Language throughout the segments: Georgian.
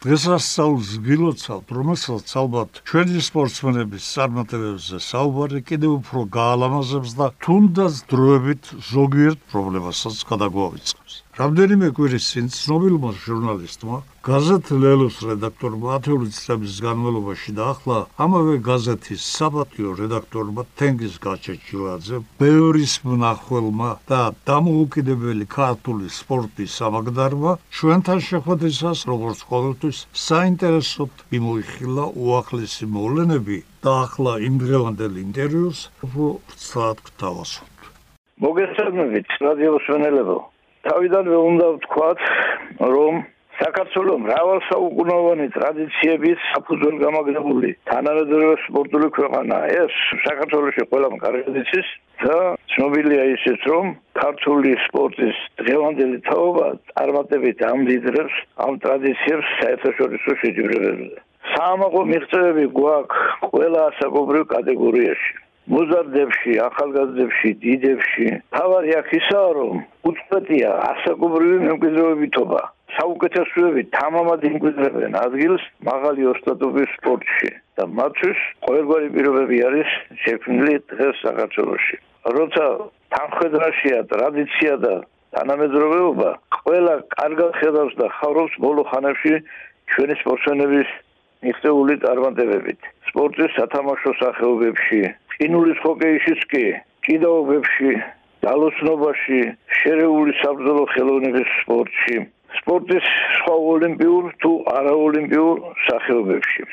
დღესასწაულს გილოცავთ, რომელსაც ალბათ ჩვენი სპორტსმენების წარმატებებზე საუბარი კიდევ უფრო გაალამაზებს და თუნდაც დროებით ზოგიერთ პრობლემასაც გადაგვავიწყებს. რამდენიმე კვირის წინ ცნობილმა ჟურნალისტმა გაზეთ ლელოს რედაქტორმა 10 წლების განმავლობაში და ახლა ამავე გაზეთის საპატიო რედაქტორმა თენგიზ გაჩეჩილაძე ბევრის მნახველმა და დამოუკიდებელი ქართული სპორტის სამაგდარმა ჩვენთან შეხვედრისას როგორც ყოველთვის საინტერესოდ მიმოიხილა უახლესი მოვლენები და ახლა იმ დღევანდელ ინტერვიუს უფრო გთავაზობთ მოგესალმებით რადიო სვენელებო თავიდანვე უნდა ვთქვათ, რომ საქართველოს მრავალსაუკუნოვანი ტრადიციების საფუძველ გამაგრებული თანამედროვე სპორტული ქვეყანაა. ეს საქართველოსი ყველამ კარგად იცის და ცნობილია ისიც, რომ ქართული სპორტის დღევანდელი თაობა წარმატებით ამდიდრებს ამ ტრადიციებს საერთაშორისო შეჯიბრებებზე. საამაყო მიღწევები გვაქვს ყველა ასაკობრივ კატეგორიაში. მოზარდებში, ახალგაზრდებში, დიდებში. თავარი აქ ისაა, რომ უწყვეტია ასაკობრივი მემკვიდრეობითობა. საუკეთესოები თამამად იმკვიდრებენ ადგილს მაღალი ოსტატობის სპორტში და მათთვის ყოველგვარი პირობები არის შექმნილი დღეს საქართველოში. როცა თანხმედრაშია ტრადიცია და თანამედროვეობა, ყველა კარგად ხედავს და ხარობს ბოლო ხანებში ჩვენი სპორტსმენების მიღწეული წარმატებებით. სპორტის სათამაშო სახეობებში ყინულის ჰოკეიშიც კი კიდაობებში ძალოსნობაში შერეული საბრძოლო ხელოვნების სპორტში. სპორტის სხვა ოლიმპიურ თუ არაოლიმპიურ სახეობებში.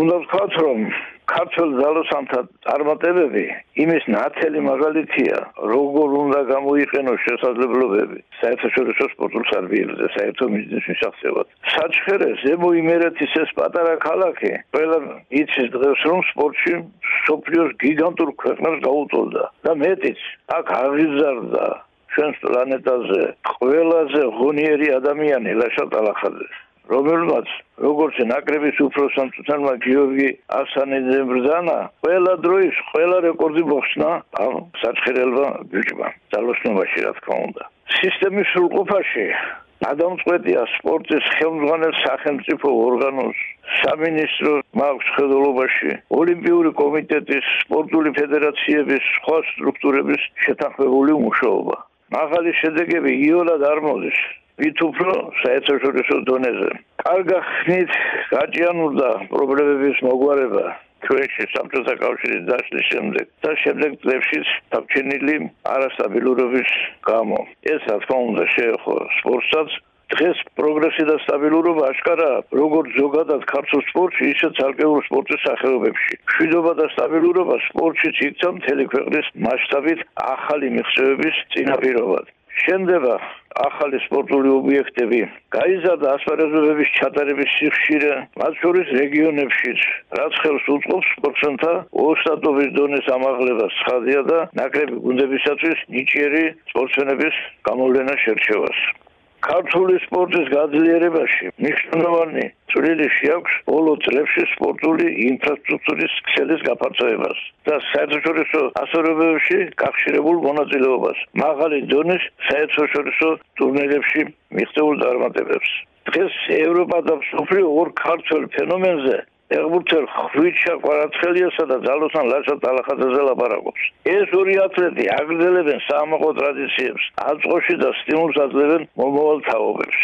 უნდა ვთქვათ რომ ქართულ ძალოსანთა წარმატებები იმის ნათელი მაგალითია, როგორ უნდა გამოიყენოს შესაძლებლობები საერთაშორისო სპორტულ სარბიელზე, საერთო მიზნის მისაღწევად. საჩხერე ზემო იმერეთის ეს პატარა ქალაქი, ყველა იცის დღეს რომ სპორტში სოფლიოს გიგანტურ ქვეყნებს გაუტოლდა და მეტიც აქ აღიზარდა ჩვენს პლანეტაზე ყველაზე ღონიერი ადამიანი ლაშა ტალახაძე. რომელმაც როგორც ნაკრების უფროსამწუთანმა გიორგი ასანიძე ბრძანა ყველა დროის ყველა რეკორდი მოხსნა ამ საცხერელმა ბიჭმა. ძალოსნობაში რა თქმა უნდა. სისტემის სრულყოფაში ადამიანწყვეტია სპორტის ხელმძღვანელ სახელმწიფო ორგანოს სამინისტრო მაქვს ხედულობაში ოლიმპიური კომიტეტის სპორტული ფედერაციების სხვა სტრუქტურების შეთანხმებული მუშაობა მაღალი შედეგები იოლად არ მოდის ვით უფრო საერთაშორისო დონეზე. კარგა ხნით გაჭიანურდა პრობლემების მოგვარება ჩვენში სამწუხაროდ კავშირის დაშლის შემდეგ და შემდეგ წლებშიც დაგჩენილი არასტაბილურობის გამო. ეს რა თქმა უნდა შეეხო სპორტსაც დღეს პროგრესი და სტაბილურობა აშკარა როგორც ზოგადად ქართულ სპორტში ისე ცალკეულ სპორტის სახეობებში. შვიდობა და სტაბილურობა სპორტში ციცამ მთელი ქვეყნის მასშტაბით ახალი მიღწევების წინაპირობად. შენდება ახალი სპორტული ობიექტები, გაიზარდა ასპარეზობების ჩატარების სიხშირე, მათ შორის რეგიონებშიც, რაც ხელს უწყობს სპორტსმენთა ოსტატობის დონის ამაღლებას, ხაზია და ნაკრები გუნდებისათვის ნიჭიერი სპორტსმენების გამოვლენა შერჩევას. ქართული სპორტის გაძლიერებაში მნიშვნელოვანი წვლილი შეაქვს ბოლო წლებში სპორტული ინფრასტრუქტურის ქსელის გაფართოებას და საერთაშორისო ასოებებში გახშირებულ მონაწილეობას მაღალი დონის საერთაშორისო ტურნირებში მიღწეულ წარმატებებს დღეს ევროპა და მსოფლიო ორ ქართულ ფენომენზე ერბურთელ ხვიჩა ყვარაცხელიასა და ძალოსან ლაშა ტალახაძეზე ლაპარაკობს. ეს ორი ათლეტი აგრძელებენ საამაყო ტრადიციებს, აწყოში და სტიმულს აძლევენ მომავალ თაობებს.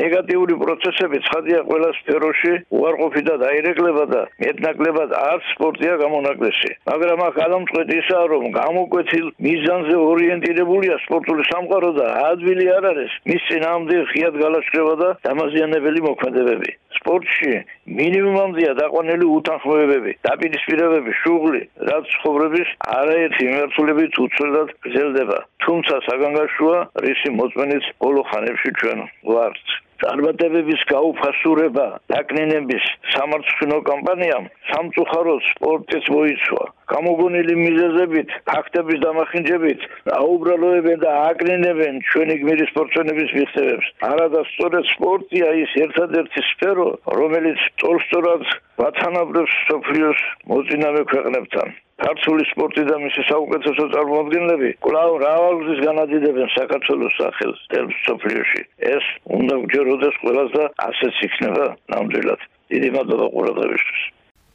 ნეგატიური პროცესები ცხადია ყველა სფეროში უარყოფი და დაირეკლება და მეტნაკლებად არც სპორტია გამონაკლისი მაგრამ აქ ადამიანწყვეტი ისაა რომ გამოკვეთილ მიზანზე ორიენტირებულია სპორტული სამყარო და ადვილი არ არის მის წინამდე ხიად გალაშქრება და დამაზიანებელი მოქმედებები სპორტში მინიმუმამდეა დაყვანილი უთანხმოებები, დაპირისპირებები, შუღლი, რაც ცხოვრების არაერთი მიმართულებით უცვლელად გრძელდება. თუმცა საგანგაშოა რისი მოწმენით ბოლო ხანებში ჩვენ ვართ. წარმატებების გაუფასურება დაკნინების სამართლო კამპანიამ სამწუხაროდ სპორტის მოიცვა. გამოგონილი მიზეზებით, ფაქტების დამახინჯებით, აუბრალოებენ და აკნინებენ ჩვენი გმირის სპორტსმენების მიღწევებს. არადა სწორედ სპორტია ის ერთადერთი სფერო, რომელიც სწორსწორად ვათანაბრებს სოფლიოს მოწინავე ქვეყნებთან. ქართული სპორტი და მისი საუკეთესო წარმოადგენლები კვლავ რავალზის განადიდებენ საქართველოს სახელს თელსოფლიოში. ეს უნდა გჯეროდეს ყველას და ასეც იქნება ნამდვილად. დიდი მადლობა ყურადღებისთვის.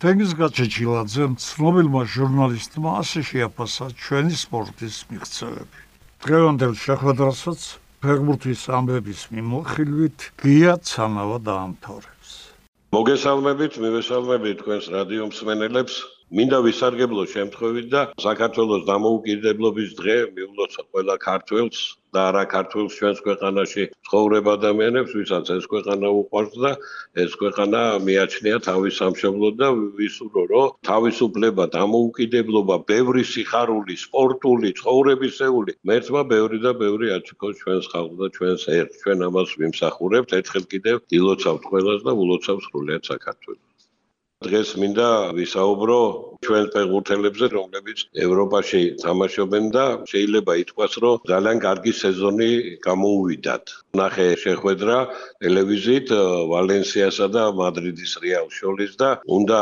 თენგიზ გაჩეჩილაძე ცნობილმა ჟურნალისტმა ასე შეაფასა ჩვენი სპორტის მიღწევები. დღევანდელ შეხვედრასაც ფეგმურთის ამბების მიმოხილვით გია ცანავა დაამთავრებს. მოგესალმებით, მივესალმებით თქვენს რადიო მსმენელებს. მინდა ვისარგებლო შემთხვევით და საქართველოს დამოუკიდებლობის დღე მივლოცო ყველა ქართველს და არა ქართველს ჩვენს ქვეყანაში ცხოვრებ ადამიანებს, ვისაც ეს ქვეყანა უყვარს და ეს ქვეყანა მიაჩნია თავის სამშობლოდ და ვისურვო, რომ თავისუფლება, დამოუკიდებლობა, ბევრი სიხარული, სპორტული, ცხოვრებისეული, მერთმა ბევრი და ბევრი აჩქოს ჩვენს ხალხს და ჩვენს ერთ. ჩვენ ამას ვიმსახურებთ, ერთხელ კიდევ დილოცავთ ყველას და ულოცავთ სრულიად საქართველოს. დღეს მინდა ვისაუბრო ჩვენ ფეხბურთელებზე, რომლებიც ევროპაში თამაშობენ და შეიძლება ითქვას, რომ ძალიან კარგი სეზონი გამოუვიდათ. ნახე შეხვედრა ტელევიზიით ვალენსიასა და მადრიდის რეალს შორის და უნდა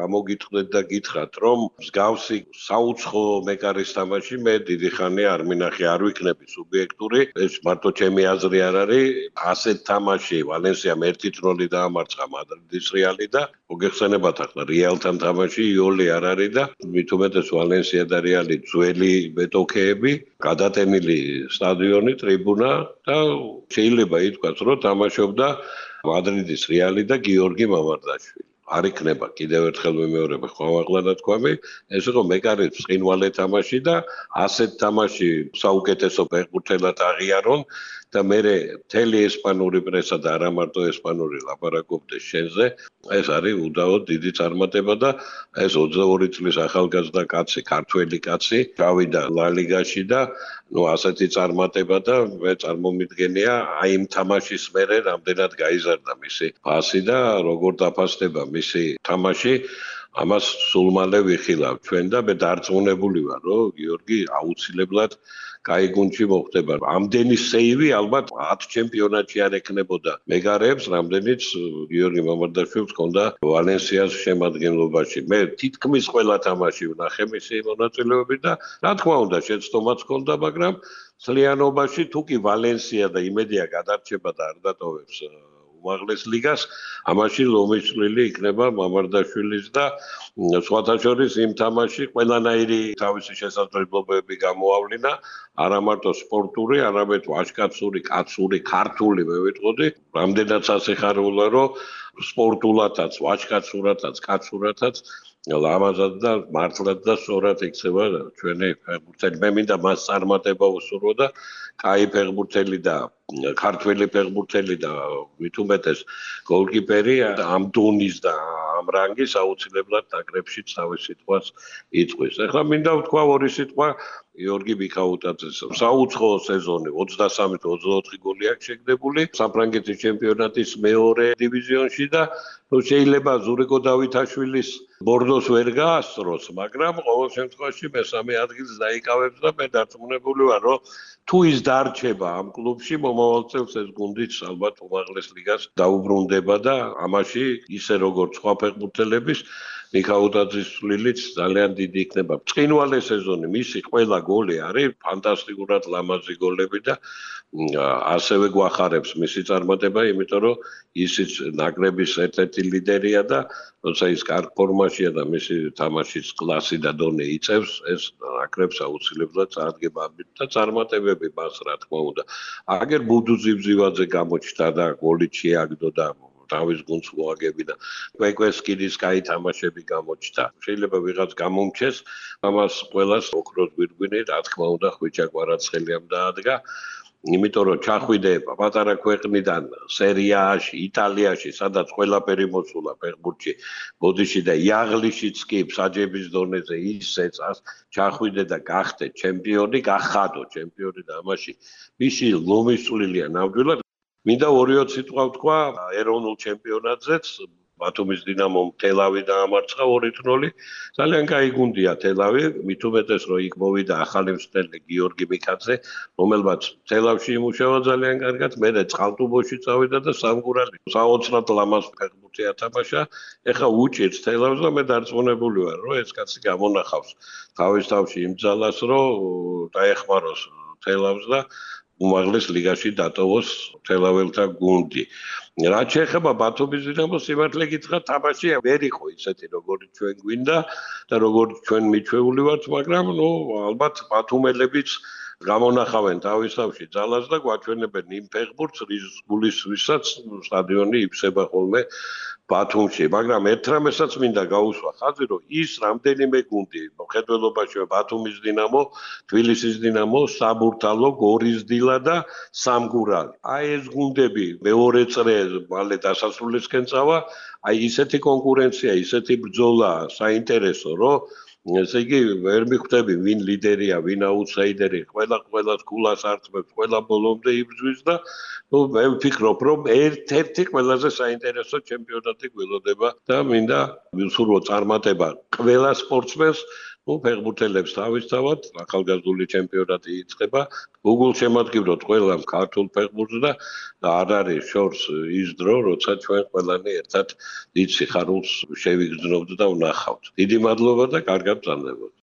გამოგიტყდეთ და გითხრათ, რომ მსგავსი საუცხო მეკარის თამაში მე დიდი ხანი არ მინახე, არ ვიქნები სუბიექტური. ეს მარტო ჩემი აზრი არ არის. ასეთ თამაში ვალენსიამ 1-0 დაამარცხა მადრიდის რეალი და მოგეხსენებათ ახლა რეალთან თამაში იოლი არ არის და მით უმეტეს ვალენსია და რეალი ძველი მეტოქეები, გადატენილი სტადიონი, ტრიბუნა და შეიძლება ითქვას, რომ თამაშობდა მადრიდის რეალი და გიორგი მამარდაშვილი. არ იქნება კიდევ ერთხელ ვიმეორებ ხომაღლა და თქვამი ეს იყო მეკარის წინვალე თამაში და ასეთ თამაში საუკეთესო ფეხბურთელად აღიარონ და მე მთელი ესპანური პრესა და არა მარტო ესპანური ლაპარაკობდეს შენზე ეს არის უდაოდ დიდი წარმატება და ეს 22 წლის ახალგაზრდა კაცი ქართველი კაცი გავიდა ლა-ლიგაში და ну ასეთი წარმატება და მე წარმომიდგენია აი იმ თამაშის მერე რამდენად გაიზარდა მისი ფასი და როგორ დაფასდება მისი თამაში. ამას სულ მალე ვიხილავ ჩვენ და მე დარწმუნებული ვარ რომ გიორგი აუცილებლად კაი გუნჩი მოხდება. ამდენი სეივი ალბათ 10 ჩემპიონატში არ ეკნებოდა. მეგარებს რამდენიც გიორგი მამარდაშვილს ჰქონდა ვალენსიას შემადგენლობაში. მე თითქმის ყველა თამაში ვნახე მისი მონაწილეობით და რა თქმა უნდა შეცდომაც ჰქონდა, მაგრამ სლიანობაში თუ კი ვალენსია და იმედია გადარჩება და არ დატოვებს უმაღლეს ლიგას, ამაში ლომიშვლილი იქნება მამარდაშვილის და სხვათა შორის იმ თამაში ყველანაირი თავისი შესაძლებლობები გამოავლინა, არა მარტო სპორტული, არამედ ვაჟკაცური, კაცური, ქართული, მე ვიტყოდი, რამდენად სასიხარულო, რომ სპორტულათაც, ვაჟკაცურათაც, კაცურათაც ლამაზად და მართლად და სწორად იქცევა ჩვენი ფეხბურთელი. მე მინდა მას წარმატება უსურვო და კაი ფეხბურთელი და ქართველი ფეხბურთელი და ვითუმეტეს გოლკიპერი ამ დონის და ამ რანგის აუცილებლად ნაკრებში თავის სიტყვას იწვის. ახლა მინდა ვთქვა ორი სიტყვა გიორგი ბიქაუტაძეს. საუცხო სეზონი 23-24 გოლი აქვს შეგდებული საფრანგეთის ჩემპიონატის მეორე დივიზიონში და ნუ შეიძლება ზურიკო დავითაშვილის ბორდოს ვერ გაასწროს, მაგრამ ყოველ შემთხვევაში მესამე ადგილს დაიკავებს და მე დარწმუნებული ვარ, რომ თუ ის დარჩება ამ კლუბში, მომავალ წელს ეს გუნდიც ალბათ უმაღლეს ლიგას დაუბრუნდება და ამაში ისე როგორც სხვა ფეხბურთელების მიხაუტაძის წვლილიც ძალიან დიდი იქნება. წინვალე სეზონი მისი ყველა გოლი არის ფანტასტიკურად ლამაზი გოლები და ასევე გვახარებს მისი წარმატება, იმიტომ რომ ისიც ნაკრების ერთ-ერთი ლიდერია და როცა ის კარგ ფორმაშია და მისი თამაშის კლასი და დონე იწევს, ეს ნაკრებს აუცილებლად წარადგება და წარმატებები მას რა თქმა უნდა. აგერ ბუდუძიბზივაძე გამოჩნდა და გოლი შეაგდო და თავის გუნდს მოაგებინა. კვეკვესკინის кай თამაშები გამოჩნდა. შეიძლება ვიღაც გამომჩეს, ამას ყოველას ოქროს გვირგვინი, რა თქმა უნდა, ხვიჩა კვარაცხელიამ დაადგა. იმიტომ რომ ჩახვიდე პატარა ქვეყნიდან სერიაში, იტალიაში, სადაც ყველაფერი მოსულა ფეხბურთში, ბოდიში და იაღლიშიც კი საჯების დონეზე ისე წას ჩახვიდე და გახდე ჩემპიონი, გახადო ჩემპიონი და ამაში მისი ლომისწვლილია ნამდვილად მინდა 2-20 სიტყვა ვთქვა ეროვნულ ჩემპიონატზეც ბათუმის დინამომ თელავი დაამარცხა 2-0. ძალიან კაი გუნდია თელავი, მით უმეტეს რომ იქ მოვიდა ახალი მსწრელი გიორგი მიქაძე, რომელმაც თელავში იმუშავა ძალიან კარგად, მე და წყალტუბოში წავიდა და სამგურალი საოცრად ლამაზ ფეხბურთი ათამაშა. ეხა უჭირს თელავს და მე დარწმუნებული ვარ, რომ ეს კაცი გამონახავს თავის თავში იმ ძალას, რომ დაეხმაროს თელავს და უმაღლეს ლიგაში დატოვოს თელაველთა გუნდი. რაც შეეხება ბათუმის დინამოს სიმართლე გითხრა, თამაში ვერ იყო ისეთი როგორი ჩვენ გვინდა და როგორი ჩვენ მიჩვეული ვართ, მაგრამ ნუ ალბათ ბათუმელებიც გამონახავენ თავის თავში ძალას და გვაჩვენებენ იმ ფეხბურთს, რის გულის ვისაც სტადიონი იფსება ხოლმე ბათუმში, მაგრამ ერთ რამესაც მინდა გაუსვა ხაზი, რომ ის რამდენიმე გუნდი, მოხდელობაში ბათუმის დინამო, თბილისის დინამო, საბურთალო, გორის დილა და სამგურალი. აი ეს გუნდები მეორე წრე მალე დასასრულისკენ წავა, აი ისეთი კონკურენცია, ისეთი ბრძოლა, საინტერესო, რომ ესე იგი ვერ მიხვდები ვინ ლიდერია, ვინ აუტსაიდერი, ყველა ყველას გულას არტმებს, ყველა ბოლომდე იბრძვის და ნუ მე ვფიქრობ, რომ ერთ-ერთი ყველაზე საინტერესო ჩემპიონატი გველოდება და მინდა ვისურვო წარმატება ყველა სპორტსმენს ну ფეხბურთელებს თავისთავად ახალგაზრდული ჩემპიონატი იწყება. Google შემოადგივროთ ყველა ქართულ ფეხბურთს და არ არის შორს ის დრო როცა ჩვენ ყველანი ერთად დიდ სიხარულს შევიგრძნობთ და ვნახავთ. დიდი მადლობა და კარგად ბრძანდებოდ